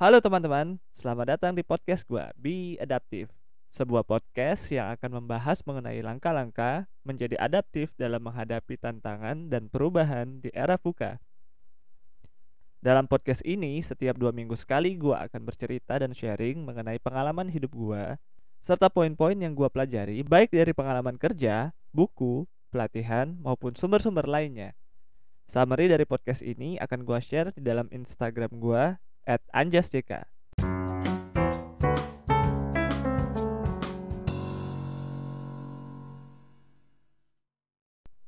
Halo teman-teman, selamat datang di podcast gua, Be Adaptive. Sebuah podcast yang akan membahas mengenai langkah-langkah menjadi adaptif dalam menghadapi tantangan dan perubahan di era VUCA. Dalam podcast ini, setiap dua minggu sekali gua akan bercerita dan sharing mengenai pengalaman hidup gua serta poin-poin yang gua pelajari baik dari pengalaman kerja, buku, pelatihan, maupun sumber-sumber lainnya. Summary dari podcast ini akan gua share di dalam Instagram gua at anjasjk.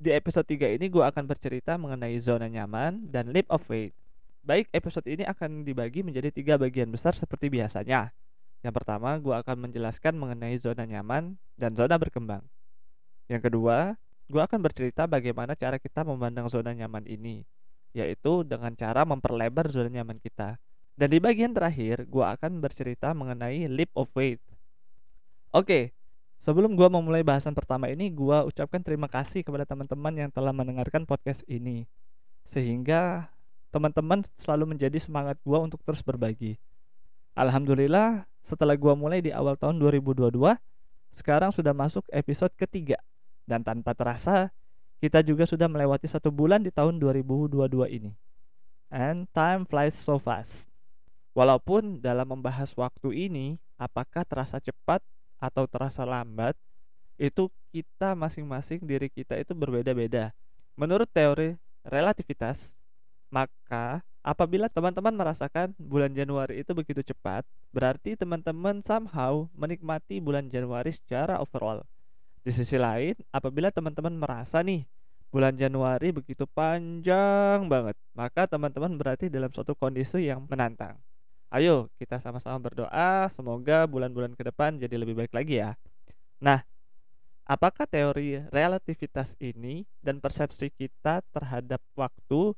Di episode 3 ini gue akan bercerita mengenai zona nyaman dan leap of faith. Baik, episode ini akan dibagi menjadi tiga bagian besar seperti biasanya. Yang pertama, gue akan menjelaskan mengenai zona nyaman dan zona berkembang. Yang kedua, gue akan bercerita bagaimana cara kita memandang zona nyaman ini, yaitu dengan cara memperlebar zona nyaman kita. Dan di bagian terakhir, gue akan bercerita mengenai leap of faith. Oke, sebelum gue memulai bahasan pertama ini, gue ucapkan terima kasih kepada teman-teman yang telah mendengarkan podcast ini. Sehingga teman-teman selalu menjadi semangat gue untuk terus berbagi. Alhamdulillah, setelah gue mulai di awal tahun 2022, sekarang sudah masuk episode ketiga. Dan tanpa terasa, kita juga sudah melewati satu bulan di tahun 2022 ini. And time flies so fast. Walaupun dalam membahas waktu ini, apakah terasa cepat atau terasa lambat, itu kita masing-masing diri kita itu berbeda-beda. Menurut teori relativitas, maka apabila teman-teman merasakan bulan Januari itu begitu cepat, berarti teman-teman somehow menikmati bulan Januari secara overall. Di sisi lain, apabila teman-teman merasa nih bulan Januari begitu panjang banget, maka teman-teman berarti dalam suatu kondisi yang menantang. Ayo kita sama-sama berdoa semoga bulan-bulan ke depan jadi lebih baik lagi ya. Nah, apakah teori relativitas ini dan persepsi kita terhadap waktu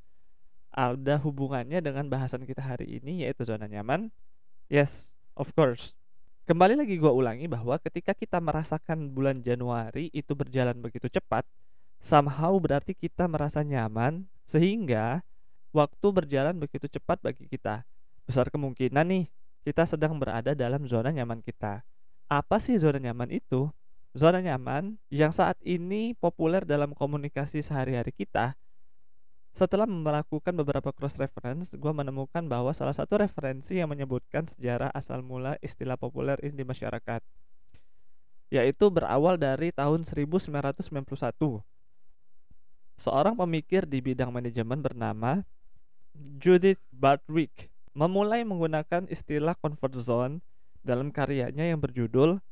ada hubungannya dengan bahasan kita hari ini yaitu zona nyaman? Yes, of course. Kembali lagi gue ulangi bahwa ketika kita merasakan bulan Januari itu berjalan begitu cepat, somehow berarti kita merasa nyaman sehingga waktu berjalan begitu cepat bagi kita. Besar kemungkinan nih kita sedang berada dalam zona nyaman kita. Apa sih zona nyaman itu? Zona nyaman yang saat ini populer dalam komunikasi sehari-hari kita setelah melakukan beberapa cross reference, gue menemukan bahwa salah satu referensi yang menyebutkan sejarah asal mula istilah populer ini di masyarakat, yaitu berawal dari tahun 1991. Seorang pemikir di bidang manajemen bernama Judith Bartwick memulai menggunakan istilah comfort zone dalam karyanya yang berjudul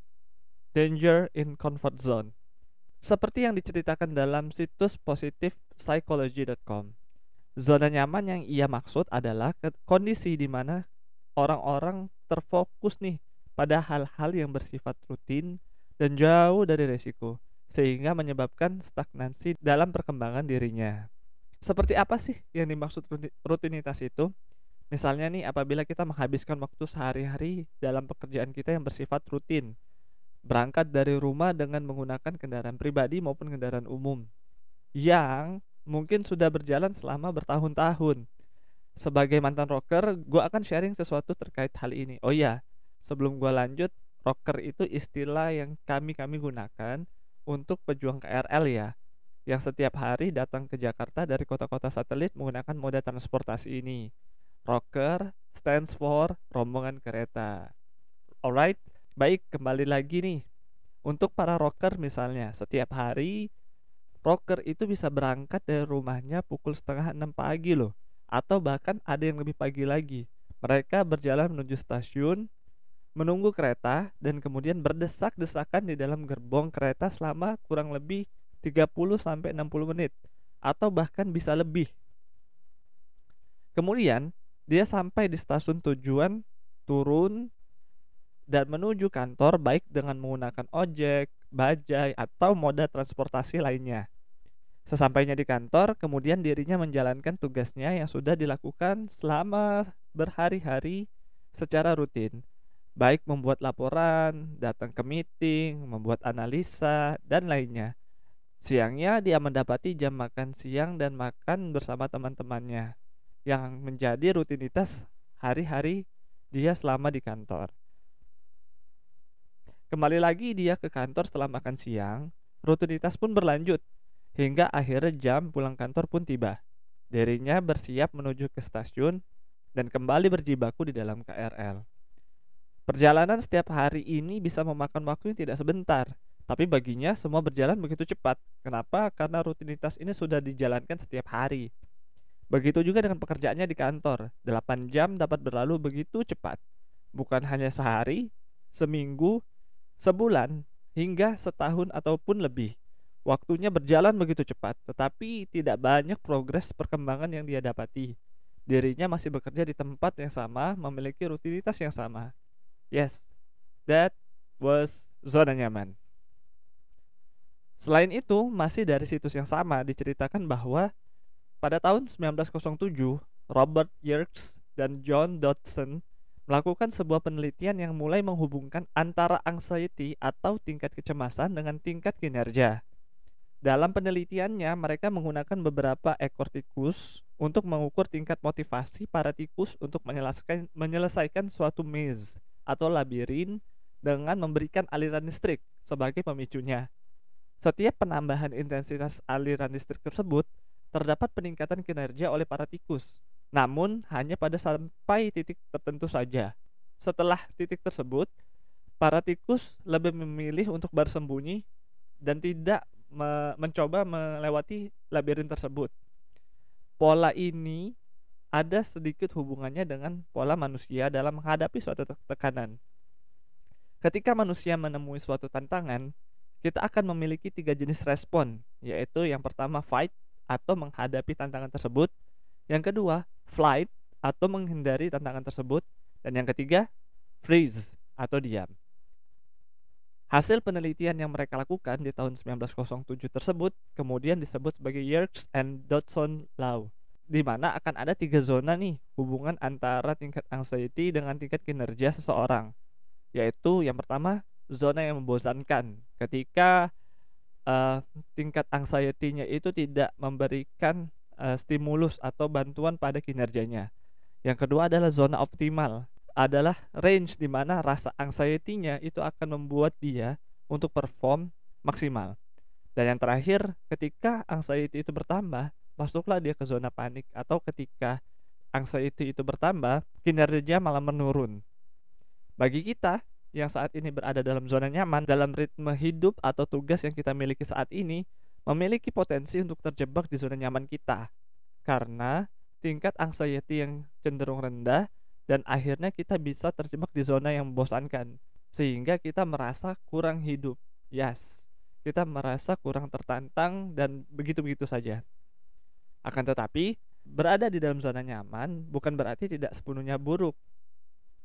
Danger in Comfort Zone seperti yang diceritakan dalam situs positif psychology.com. Zona nyaman yang ia maksud adalah kondisi di mana orang-orang terfokus nih pada hal-hal yang bersifat rutin dan jauh dari resiko, sehingga menyebabkan stagnansi dalam perkembangan dirinya. Seperti apa sih yang dimaksud rutinitas itu? Misalnya nih apabila kita menghabiskan waktu sehari-hari dalam pekerjaan kita yang bersifat rutin, berangkat dari rumah dengan menggunakan kendaraan pribadi maupun kendaraan umum yang mungkin sudah berjalan selama bertahun-tahun. Sebagai mantan rocker, gue akan sharing sesuatu terkait hal ini. Oh iya, sebelum gue lanjut, rocker itu istilah yang kami-kami gunakan untuk pejuang KRL ya, yang setiap hari datang ke Jakarta dari kota-kota satelit menggunakan moda transportasi ini. Rocker stands for rombongan kereta. Alright, Baik, kembali lagi nih. Untuk para rocker misalnya, setiap hari rocker itu bisa berangkat dari rumahnya pukul setengah enam pagi loh. Atau bahkan ada yang lebih pagi lagi. Mereka berjalan menuju stasiun, menunggu kereta, dan kemudian berdesak-desakan di dalam gerbong kereta selama kurang lebih 30-60 menit. Atau bahkan bisa lebih. Kemudian, dia sampai di stasiun tujuan, turun, dan menuju kantor baik dengan menggunakan ojek, bajai, atau moda transportasi lainnya. Sesampainya di kantor, kemudian dirinya menjalankan tugasnya yang sudah dilakukan selama berhari-hari secara rutin, baik membuat laporan, datang ke meeting, membuat analisa, dan lainnya. Siangnya dia mendapati jam makan siang dan makan bersama teman-temannya, yang menjadi rutinitas hari-hari dia selama di kantor. Kembali lagi dia ke kantor setelah makan siang, rutinitas pun berlanjut hingga akhirnya jam pulang kantor pun tiba. Dirinya bersiap menuju ke stasiun dan kembali berjibaku di dalam KRL. Perjalanan setiap hari ini bisa memakan waktu yang tidak sebentar, tapi baginya semua berjalan begitu cepat. Kenapa? Karena rutinitas ini sudah dijalankan setiap hari. Begitu juga dengan pekerjaannya di kantor. 8 jam dapat berlalu begitu cepat. Bukan hanya sehari, seminggu, sebulan, hingga setahun ataupun lebih. Waktunya berjalan begitu cepat, tetapi tidak banyak progres perkembangan yang dia dapati. Dirinya masih bekerja di tempat yang sama, memiliki rutinitas yang sama. Yes, that was zona nyaman. Selain itu, masih dari situs yang sama diceritakan bahwa pada tahun 1907, Robert Yerkes dan John Dodson melakukan sebuah penelitian yang mulai menghubungkan antara anxiety atau tingkat kecemasan dengan tingkat kinerja. Dalam penelitiannya, mereka menggunakan beberapa ekor tikus untuk mengukur tingkat motivasi para tikus untuk menyelesaikan, menyelesaikan suatu maze atau labirin dengan memberikan aliran listrik sebagai pemicunya. Setiap penambahan intensitas aliran listrik tersebut, terdapat peningkatan kinerja oleh para tikus, namun hanya pada sampai titik tertentu saja. Setelah titik tersebut, para tikus lebih memilih untuk bersembunyi dan tidak me mencoba melewati labirin tersebut. Pola ini ada sedikit hubungannya dengan pola manusia dalam menghadapi suatu tekanan. Ketika manusia menemui suatu tantangan, kita akan memiliki tiga jenis respon, yaitu yang pertama fight atau menghadapi tantangan tersebut, yang kedua flight atau menghindari tantangan tersebut, dan yang ketiga freeze atau diam. Hasil penelitian yang mereka lakukan di tahun 1907 tersebut kemudian disebut sebagai Yerkes and Dodson Law, di mana akan ada tiga zona nih hubungan antara tingkat anxiety dengan tingkat kinerja seseorang, yaitu yang pertama zona yang membosankan. Ketika uh, tingkat anxiety-nya itu tidak memberikan uh, stimulus atau bantuan pada kinerjanya. Yang kedua adalah zona optimal, adalah range di mana rasa anxiety-nya itu akan membuat dia untuk perform maksimal. Dan yang terakhir, ketika anxiety itu bertambah, masuklah dia ke zona panik atau ketika anxiety itu bertambah, kinerja malah menurun. Bagi kita, yang saat ini berada dalam zona nyaman dalam ritme hidup atau tugas yang kita miliki saat ini memiliki potensi untuk terjebak di zona nyaman kita. Karena tingkat anxiety yang cenderung rendah dan akhirnya kita bisa terjebak di zona yang membosankan sehingga kita merasa kurang hidup. Yes kita merasa kurang tertantang dan begitu-begitu saja. Akan tetapi berada di dalam zona nyaman bukan berarti tidak sepenuhnya buruk.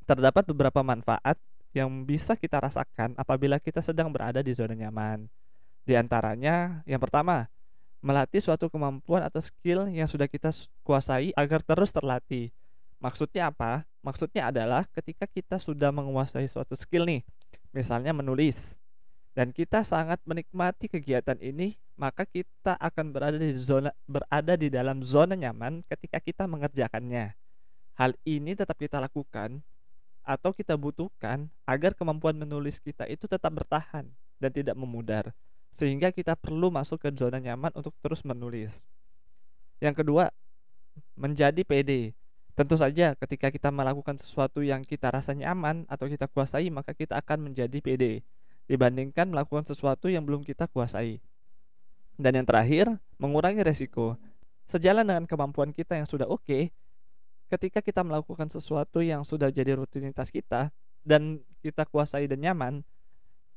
Terdapat beberapa manfaat yang bisa kita rasakan apabila kita sedang berada di zona nyaman. Di antaranya, yang pertama, melatih suatu kemampuan atau skill yang sudah kita kuasai agar terus terlatih. Maksudnya apa? Maksudnya adalah ketika kita sudah menguasai suatu skill nih, misalnya menulis, dan kita sangat menikmati kegiatan ini, maka kita akan berada di zona berada di dalam zona nyaman ketika kita mengerjakannya. Hal ini tetap kita lakukan atau kita butuhkan agar kemampuan menulis kita itu tetap bertahan dan tidak memudar sehingga kita perlu masuk ke zona nyaman untuk terus menulis. Yang kedua, menjadi PD. Tentu saja ketika kita melakukan sesuatu yang kita rasa nyaman atau kita kuasai maka kita akan menjadi PD dibandingkan melakukan sesuatu yang belum kita kuasai. Dan yang terakhir, mengurangi resiko. Sejalan dengan kemampuan kita yang sudah oke, okay, ketika kita melakukan sesuatu yang sudah jadi rutinitas kita dan kita kuasai dan nyaman,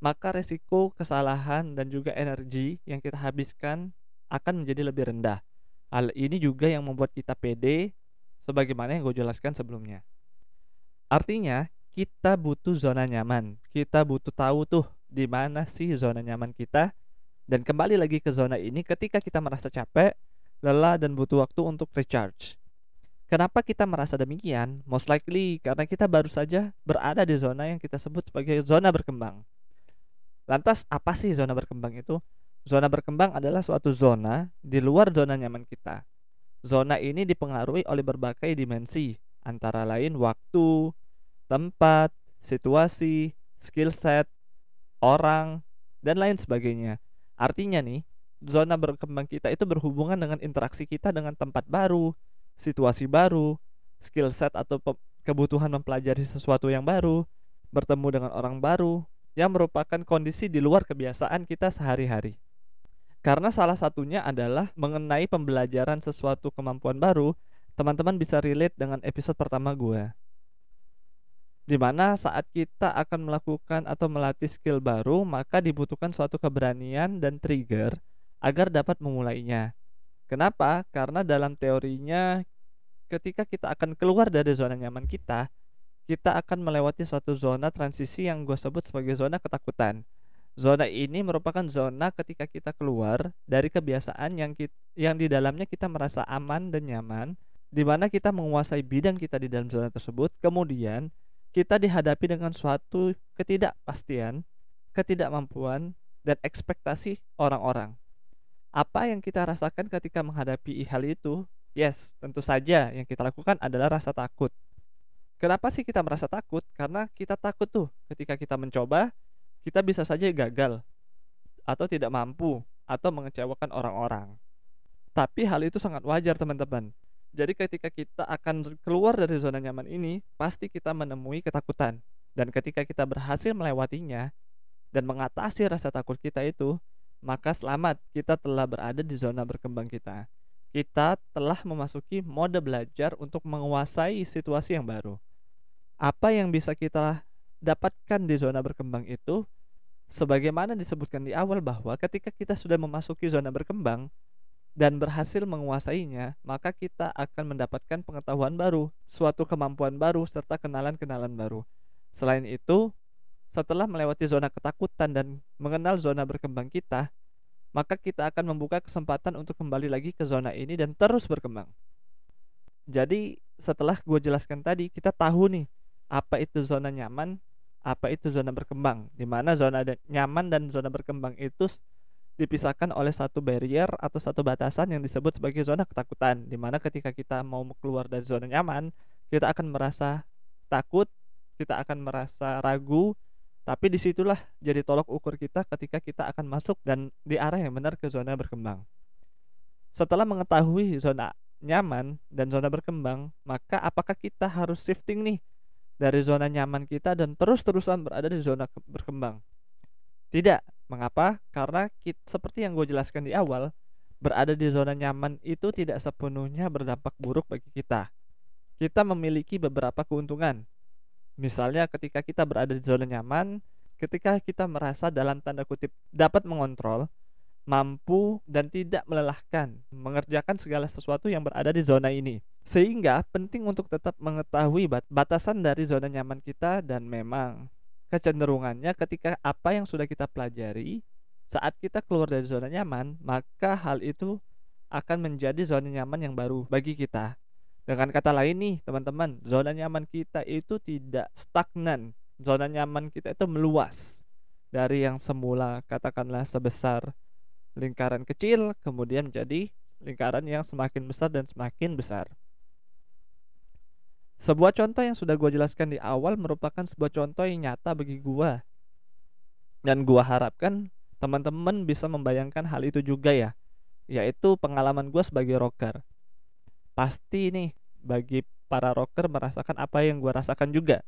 maka resiko kesalahan dan juga energi yang kita habiskan akan menjadi lebih rendah. Hal ini juga yang membuat kita pede sebagaimana yang gue jelaskan sebelumnya. Artinya, kita butuh zona nyaman. Kita butuh tahu tuh di mana sih zona nyaman kita dan kembali lagi ke zona ini ketika kita merasa capek, lelah dan butuh waktu untuk recharge. Kenapa kita merasa demikian? Most likely karena kita baru saja berada di zona yang kita sebut sebagai zona berkembang. Lantas apa sih zona berkembang itu? Zona berkembang adalah suatu zona di luar zona nyaman kita. Zona ini dipengaruhi oleh berbagai dimensi, antara lain waktu, tempat, situasi, skill set, orang, dan lain sebagainya. Artinya nih, zona berkembang kita itu berhubungan dengan interaksi kita dengan tempat baru, situasi baru, skill set atau kebutuhan mempelajari sesuatu yang baru, bertemu dengan orang baru, yang merupakan kondisi di luar kebiasaan kita sehari-hari. Karena salah satunya adalah mengenai pembelajaran sesuatu kemampuan baru, teman-teman bisa relate dengan episode pertama gue. Di mana saat kita akan melakukan atau melatih skill baru, maka dibutuhkan suatu keberanian dan trigger agar dapat memulainya. Kenapa? Karena dalam teorinya ketika kita akan keluar dari zona nyaman kita, kita akan melewati suatu zona transisi yang gue sebut sebagai zona ketakutan. Zona ini merupakan zona ketika kita keluar dari kebiasaan yang kita, yang di dalamnya kita merasa aman dan nyaman, di mana kita menguasai bidang kita di dalam zona tersebut, kemudian kita dihadapi dengan suatu ketidakpastian, ketidakmampuan, dan ekspektasi orang-orang. Apa yang kita rasakan ketika menghadapi hal itu? Yes, tentu saja yang kita lakukan adalah rasa takut. Kenapa sih kita merasa takut? Karena kita takut tuh ketika kita mencoba, kita bisa saja gagal atau tidak mampu atau mengecewakan orang-orang. Tapi hal itu sangat wajar teman-teman. Jadi ketika kita akan keluar dari zona nyaman ini, pasti kita menemui ketakutan. Dan ketika kita berhasil melewatinya dan mengatasi rasa takut kita itu, maka selamat kita telah berada di zona berkembang kita. Kita telah memasuki mode belajar untuk menguasai situasi yang baru. Apa yang bisa kita dapatkan di zona berkembang itu sebagaimana disebutkan di awal bahwa ketika kita sudah memasuki zona berkembang dan berhasil menguasainya, maka kita akan mendapatkan pengetahuan baru, suatu kemampuan baru serta kenalan-kenalan baru. Selain itu, setelah melewati zona ketakutan dan mengenal zona berkembang kita, maka kita akan membuka kesempatan untuk kembali lagi ke zona ini dan terus berkembang. Jadi, setelah gue jelaskan tadi, kita tahu nih apa itu zona nyaman, apa itu zona berkembang. Di mana zona nyaman dan zona berkembang itu dipisahkan oleh satu barrier atau satu batasan yang disebut sebagai zona ketakutan. Di mana ketika kita mau keluar dari zona nyaman, kita akan merasa takut, kita akan merasa ragu, tapi di situlah jadi tolok ukur kita ketika kita akan masuk dan di arah yang benar ke zona berkembang. Setelah mengetahui zona nyaman dan zona berkembang, maka apakah kita harus shifting nih dari zona nyaman kita dan terus-terusan berada di zona berkembang. Tidak, mengapa? Karena kita, seperti yang gue jelaskan di awal, berada di zona nyaman itu tidak sepenuhnya berdampak buruk bagi kita. Kita memiliki beberapa keuntungan. Misalnya ketika kita berada di zona nyaman, ketika kita merasa dalam tanda kutip dapat mengontrol, mampu dan tidak melelahkan mengerjakan segala sesuatu yang berada di zona ini. Sehingga penting untuk tetap mengetahui bat batasan dari zona nyaman kita dan memang kecenderungannya ketika apa yang sudah kita pelajari saat kita keluar dari zona nyaman, maka hal itu akan menjadi zona nyaman yang baru bagi kita. Dengan kata lain nih, teman-teman, zona nyaman kita itu tidak stagnan. Zona nyaman kita itu meluas dari yang semula katakanlah sebesar lingkaran kecil kemudian menjadi lingkaran yang semakin besar dan semakin besar. Sebuah contoh yang sudah gue jelaskan di awal merupakan sebuah contoh yang nyata bagi gue. Dan gue harapkan teman-teman bisa membayangkan hal itu juga ya. Yaitu pengalaman gue sebagai rocker. Pasti nih bagi para rocker merasakan apa yang gue rasakan juga.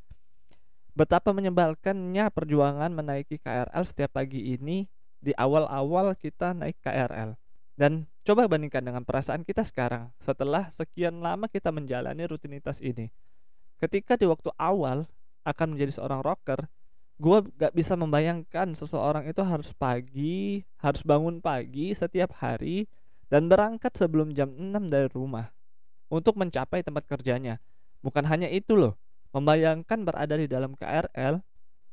Betapa menyebalkannya perjuangan menaiki KRL setiap pagi ini di awal-awal kita naik KRL. Dan coba bandingkan dengan perasaan kita sekarang setelah sekian lama kita menjalani rutinitas ini. Ketika di waktu awal akan menjadi seorang rocker, gue gak bisa membayangkan seseorang itu harus pagi, harus bangun pagi setiap hari, dan berangkat sebelum jam 6 dari rumah untuk mencapai tempat kerjanya. Bukan hanya itu loh, membayangkan berada di dalam KRL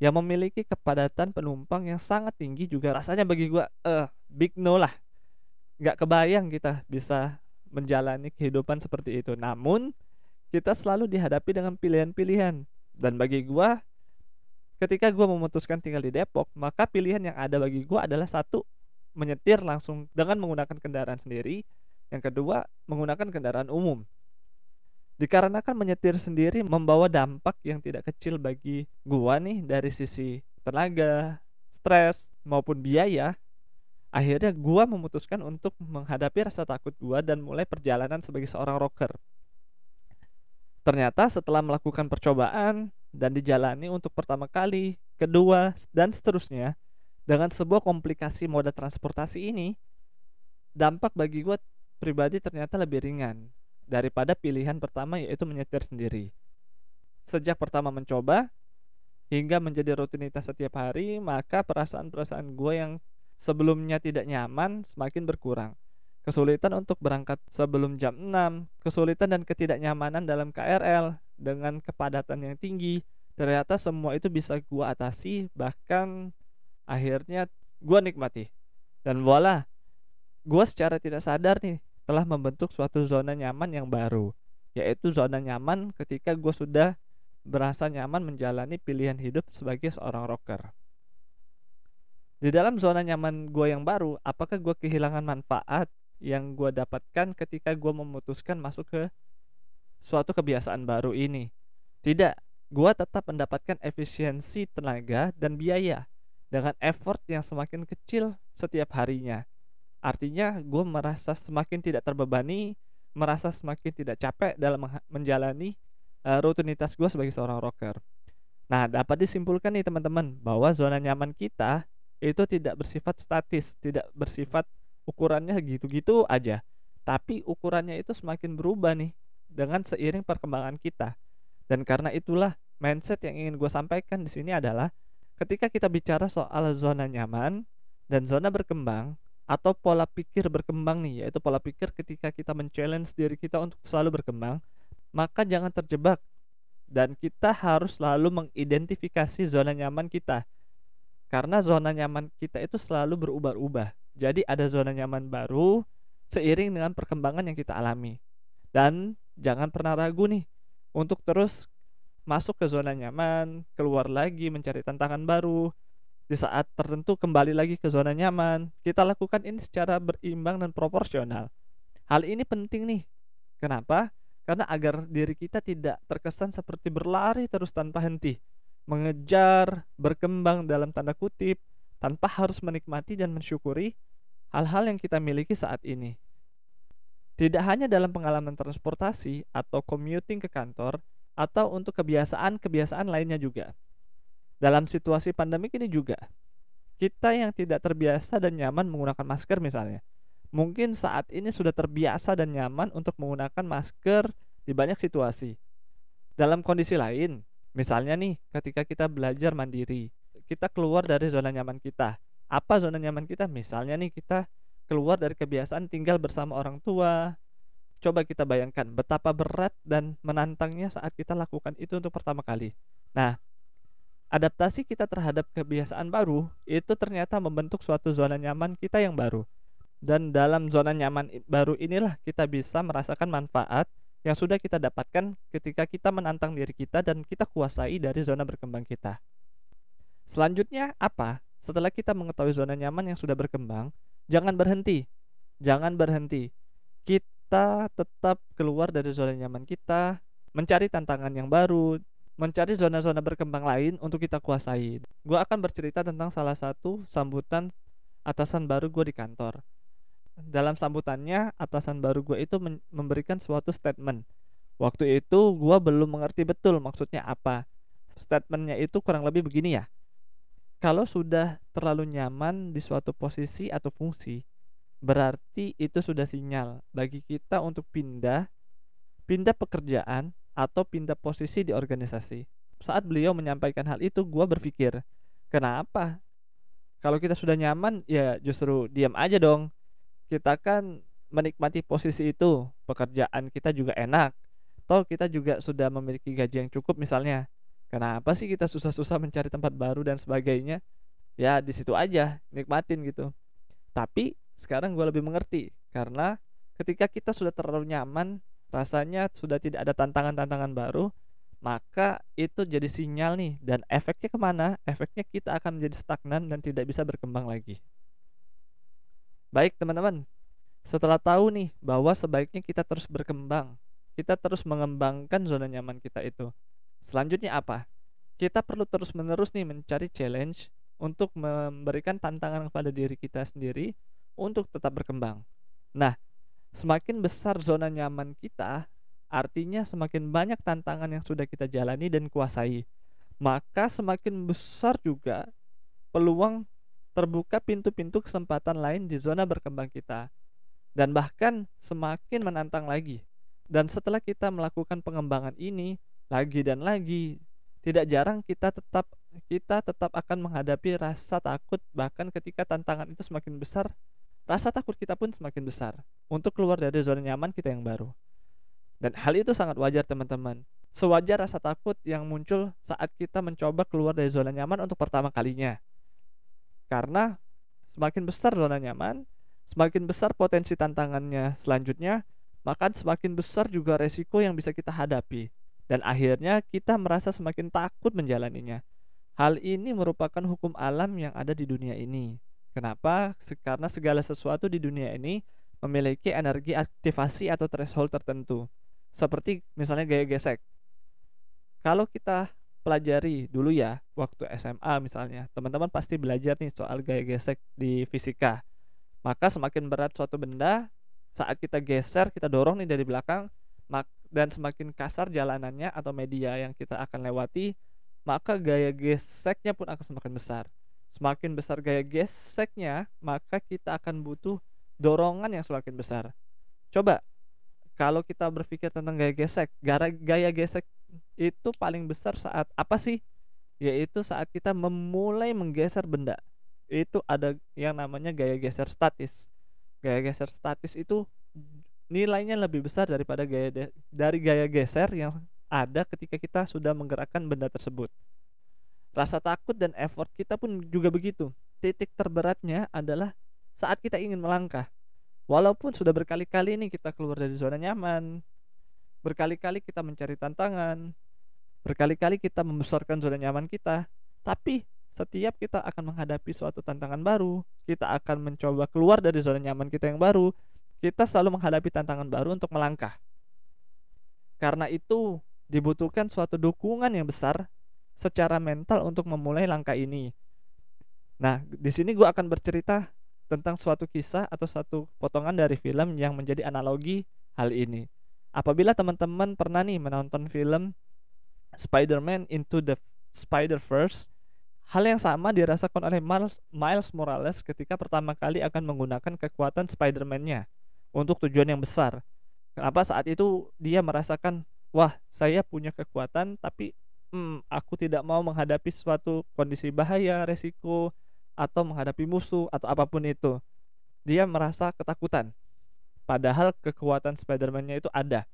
yang memiliki kepadatan penumpang yang sangat tinggi juga rasanya bagi gua eh uh, big no lah. Nggak kebayang kita bisa menjalani kehidupan seperti itu. Namun kita selalu dihadapi dengan pilihan-pilihan. Dan bagi gua ketika gua memutuskan tinggal di Depok maka pilihan yang ada bagi gua adalah satu menyetir langsung dengan menggunakan kendaraan sendiri yang kedua menggunakan kendaraan umum Dikarenakan menyetir sendiri membawa dampak yang tidak kecil bagi gua nih dari sisi tenaga, stres, maupun biaya, akhirnya gua memutuskan untuk menghadapi rasa takut gua dan mulai perjalanan sebagai seorang rocker. Ternyata setelah melakukan percobaan dan dijalani untuk pertama kali, kedua, dan seterusnya, dengan sebuah komplikasi moda transportasi ini, dampak bagi gue pribadi ternyata lebih ringan daripada pilihan pertama yaitu menyetir sendiri. Sejak pertama mencoba hingga menjadi rutinitas setiap hari, maka perasaan-perasaan gue yang sebelumnya tidak nyaman semakin berkurang. Kesulitan untuk berangkat sebelum jam 6, kesulitan dan ketidaknyamanan dalam KRL dengan kepadatan yang tinggi, ternyata semua itu bisa gue atasi, bahkan akhirnya gue nikmati. Dan voila, gue secara tidak sadar nih telah membentuk suatu zona nyaman yang baru, yaitu zona nyaman ketika gue sudah berasa nyaman menjalani pilihan hidup sebagai seorang rocker. Di dalam zona nyaman gue yang baru, apakah gue kehilangan manfaat yang gue dapatkan ketika gue memutuskan masuk ke suatu kebiasaan baru ini? Tidak, gue tetap mendapatkan efisiensi tenaga dan biaya dengan effort yang semakin kecil setiap harinya. Artinya gue merasa semakin tidak terbebani, merasa semakin tidak capek dalam menjalani uh, rutinitas gue sebagai seorang rocker. Nah, dapat disimpulkan nih teman-teman bahwa zona nyaman kita itu tidak bersifat statis, tidak bersifat ukurannya gitu-gitu aja. Tapi ukurannya itu semakin berubah nih dengan seiring perkembangan kita. Dan karena itulah mindset yang ingin gue sampaikan di sini adalah ketika kita bicara soal zona nyaman dan zona berkembang, atau pola pikir berkembang nih yaitu pola pikir ketika kita men-challenge diri kita untuk selalu berkembang maka jangan terjebak. Dan kita harus selalu mengidentifikasi zona nyaman kita. Karena zona nyaman kita itu selalu berubah-ubah. Jadi ada zona nyaman baru seiring dengan perkembangan yang kita alami. Dan jangan pernah ragu nih untuk terus masuk ke zona nyaman keluar lagi mencari tantangan baru di saat tertentu kembali lagi ke zona nyaman. Kita lakukan ini secara berimbang dan proporsional. Hal ini penting nih. Kenapa? Karena agar diri kita tidak terkesan seperti berlari terus tanpa henti, mengejar, berkembang dalam tanda kutip, tanpa harus menikmati dan mensyukuri hal-hal yang kita miliki saat ini. Tidak hanya dalam pengalaman transportasi atau commuting ke kantor, atau untuk kebiasaan-kebiasaan lainnya juga. Dalam situasi pandemi ini juga, kita yang tidak terbiasa dan nyaman menggunakan masker misalnya, mungkin saat ini sudah terbiasa dan nyaman untuk menggunakan masker di banyak situasi. Dalam kondisi lain, misalnya nih, ketika kita belajar mandiri, kita keluar dari zona nyaman kita. Apa zona nyaman kita? Misalnya nih, kita keluar dari kebiasaan tinggal bersama orang tua. Coba kita bayangkan betapa berat dan menantangnya saat kita lakukan itu untuk pertama kali. Nah, adaptasi kita terhadap kebiasaan baru itu ternyata membentuk suatu zona nyaman kita yang baru. Dan dalam zona nyaman baru inilah kita bisa merasakan manfaat yang sudah kita dapatkan ketika kita menantang diri kita dan kita kuasai dari zona berkembang kita. Selanjutnya apa? Setelah kita mengetahui zona nyaman yang sudah berkembang, jangan berhenti. Jangan berhenti. Kita tetap keluar dari zona nyaman kita, mencari tantangan yang baru, mencari zona-zona berkembang lain untuk kita kuasai. Gue akan bercerita tentang salah satu sambutan atasan baru gue di kantor. Dalam sambutannya, atasan baru gue itu memberikan suatu statement. Waktu itu gue belum mengerti betul maksudnya apa. Statementnya itu kurang lebih begini ya. Kalau sudah terlalu nyaman di suatu posisi atau fungsi, berarti itu sudah sinyal bagi kita untuk pindah, pindah pekerjaan atau pindah posisi di organisasi. Saat beliau menyampaikan hal itu, gue berpikir, kenapa? Kalau kita sudah nyaman, ya justru diam aja dong. Kita kan menikmati posisi itu, pekerjaan kita juga enak. Toh kita juga sudah memiliki gaji yang cukup misalnya. Kenapa sih kita susah-susah mencari tempat baru dan sebagainya? Ya di situ aja, nikmatin gitu. Tapi sekarang gue lebih mengerti karena ketika kita sudah terlalu nyaman rasanya sudah tidak ada tantangan-tantangan baru maka itu jadi sinyal nih dan efeknya ke mana efeknya kita akan menjadi stagnan dan tidak bisa berkembang lagi baik teman-teman setelah tahu nih bahwa sebaiknya kita terus berkembang kita terus mengembangkan zona nyaman kita itu. Selanjutnya apa? Kita perlu terus-menerus nih mencari challenge untuk memberikan tantangan kepada diri kita sendiri untuk tetap berkembang. Nah, semakin besar zona nyaman kita, artinya semakin banyak tantangan yang sudah kita jalani dan kuasai. Maka semakin besar juga peluang terbuka pintu-pintu kesempatan lain di zona berkembang kita. Dan bahkan semakin menantang lagi. Dan setelah kita melakukan pengembangan ini lagi dan lagi, tidak jarang kita tetap kita tetap akan menghadapi rasa takut bahkan ketika tantangan itu semakin besar, rasa takut kita pun semakin besar untuk keluar dari zona nyaman kita yang baru. Dan hal itu sangat wajar teman-teman. Sewajar rasa takut yang muncul saat kita mencoba keluar dari zona nyaman untuk pertama kalinya. Karena semakin besar zona nyaman, semakin besar potensi tantangannya selanjutnya, maka semakin besar juga resiko yang bisa kita hadapi. Dan akhirnya kita merasa semakin takut menjalaninya. Hal ini merupakan hukum alam yang ada di dunia ini. Kenapa? Karena segala sesuatu di dunia ini memiliki energi aktivasi atau threshold tertentu. Seperti misalnya gaya gesek. Kalau kita pelajari dulu ya, waktu SMA misalnya, teman-teman pasti belajar nih soal gaya gesek di fisika. Maka semakin berat suatu benda, saat kita geser kita dorong nih dari belakang dan semakin kasar jalanannya atau media yang kita akan lewati maka gaya geseknya pun akan semakin besar semakin besar gaya geseknya maka kita akan butuh dorongan yang semakin besar. Coba kalau kita berpikir tentang gaya gesek gaya gesek itu paling besar saat apa sih? Yaitu saat kita memulai menggeser benda. Itu ada yang namanya gaya geser statis. Gaya geser statis itu nilainya lebih besar daripada gaya dari gaya geser yang ada ketika kita sudah menggerakkan benda tersebut. Rasa takut dan effort kita pun juga begitu. Titik terberatnya adalah saat kita ingin melangkah. Walaupun sudah berkali-kali ini kita keluar dari zona nyaman, berkali-kali kita mencari tantangan, berkali-kali kita membesarkan zona nyaman kita, tapi setiap kita akan menghadapi suatu tantangan baru, kita akan mencoba keluar dari zona nyaman kita yang baru, kita selalu menghadapi tantangan baru untuk melangkah. Karena itu dibutuhkan suatu dukungan yang besar secara mental untuk memulai langkah ini. Nah, di sini gue akan bercerita tentang suatu kisah atau satu potongan dari film yang menjadi analogi hal ini. Apabila teman-teman pernah nih menonton film Spider-Man Into the Spider-Verse, Hal yang sama dirasakan oleh Miles, Miles Morales ketika pertama kali akan menggunakan kekuatan Spider-Man-nya untuk tujuan yang besar. Kenapa saat itu dia merasakan, wah saya punya kekuatan tapi hmm, aku tidak mau menghadapi suatu kondisi bahaya, resiko, atau menghadapi musuh atau apa pun itu. Dia merasa ketakutan. Padahal kekuatan Spider-Man-nya itu ada.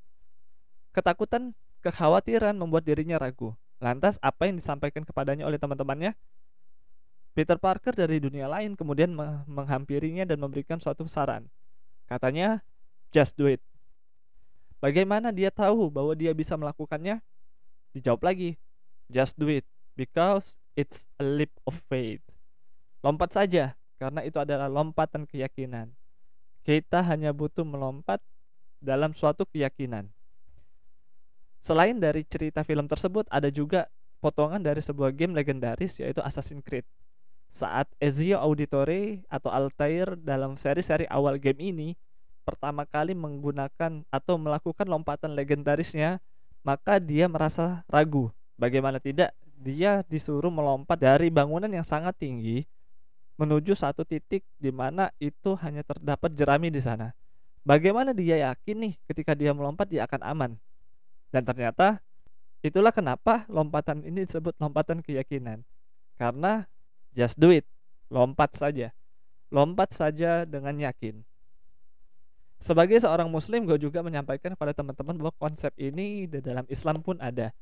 Ketakutan, kekhawatiran membuat dirinya ragu. Lantas apa yang disampaikan kepadanya oleh teman-temannya? Peter Parker dari dunia lain kemudian menghampirinya dan memberikan suatu saran. Katanya, just do it. Bagaimana dia tahu bahwa dia bisa melakukannya? Dijawab lagi, just do it because it's a leap of faith. Lompat saja karena itu adalah lompatan keyakinan. Kita hanya butuh melompat dalam suatu keyakinan. Selain dari cerita film tersebut, ada juga potongan dari sebuah game legendaris yaitu Assassin's Creed. Saat Ezio Auditore atau Altair dalam seri-seri awal game ini pertama kali menggunakan atau melakukan lompatan legendarisnya, maka dia merasa ragu. Bagaimana tidak, dia disuruh melompat dari bangunan yang sangat tinggi menuju satu titik di mana itu hanya terdapat jerami di sana. Bagaimana dia yakin nih ketika dia melompat dia akan aman? Dan ternyata itulah kenapa lompatan ini disebut lompatan keyakinan. Karena just do it, lompat saja. Lompat saja dengan yakin. Sebagai seorang muslim gue juga menyampaikan kepada teman-teman bahwa konsep ini di dalam Islam pun ada.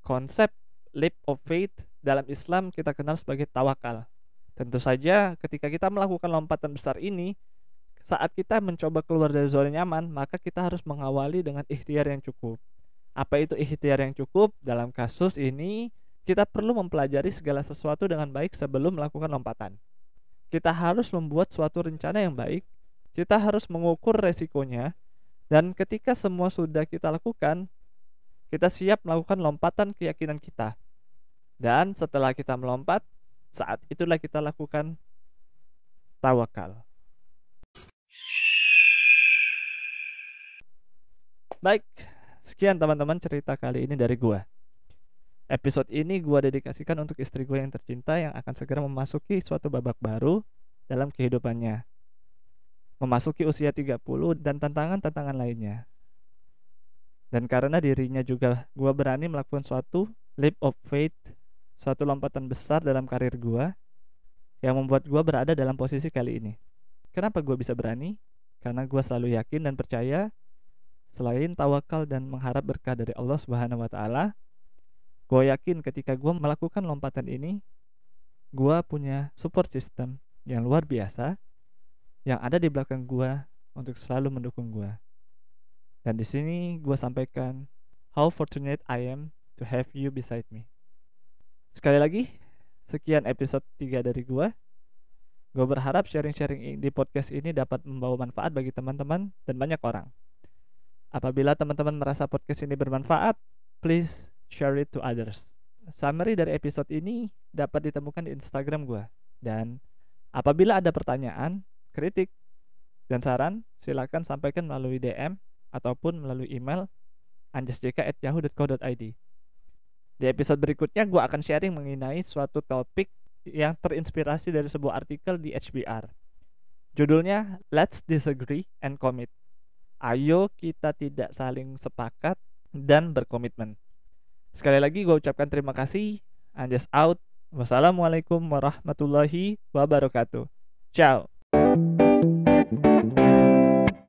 Konsep leap of faith dalam Islam kita kenal sebagai tawakal. Tentu saja ketika kita melakukan lompatan besar ini, saat kita mencoba keluar dari zona nyaman, maka kita harus mengawali dengan ikhtiar yang cukup. Apa itu ikhtiar yang cukup? Dalam kasus ini, kita perlu mempelajari segala sesuatu dengan baik sebelum melakukan lompatan. Kita harus membuat suatu rencana yang baik, kita harus mengukur resikonya, Dan ketika semua sudah kita lakukan, kita siap melakukan lompatan keyakinan kita. Dan setelah kita melompat, saat itulah kita lakukan tawakal. Baik, sekian teman-teman cerita kali ini dari gua. Episode ini gua dedikasikan untuk istri gue yang tercinta yang akan segera memasuki suatu babak baru dalam kehidupannya. Memasuki usia 30 dan tantangan-tantangan lainnya. Dan karena dirinya juga gua berani melakukan suatu leap of faith, suatu lompatan besar dalam karir gua yang membuat gua berada dalam posisi kali ini. Kenapa gua bisa berani? Karena gua selalu yakin dan percaya selain tawakal dan mengharap berkah dari Allah Subhanahu wa taala, gue yakin ketika gue melakukan lompatan ini, gue punya support system yang luar biasa yang ada di belakang gue untuk selalu mendukung gue. Dan di sini gue sampaikan how fortunate I am to have you beside me. Sekali lagi, sekian episode 3 dari gue. Gue berharap sharing-sharing di podcast ini dapat membawa manfaat bagi teman-teman dan banyak orang. Apabila teman-teman merasa podcast ini bermanfaat, please share it to others. Summary dari episode ini dapat ditemukan di Instagram gue. Dan apabila ada pertanyaan, kritik, dan saran, silakan sampaikan melalui DM ataupun melalui email anjasjk@yahoo.co.id. Di episode berikutnya gue akan sharing mengenai suatu topik yang terinspirasi dari sebuah artikel di HBR. Judulnya Let's Disagree and Commit. Ayo kita tidak saling sepakat dan berkomitmen. Sekali lagi gue ucapkan terima kasih. Anjas out. Wassalamualaikum warahmatullahi wabarakatuh. Ciao.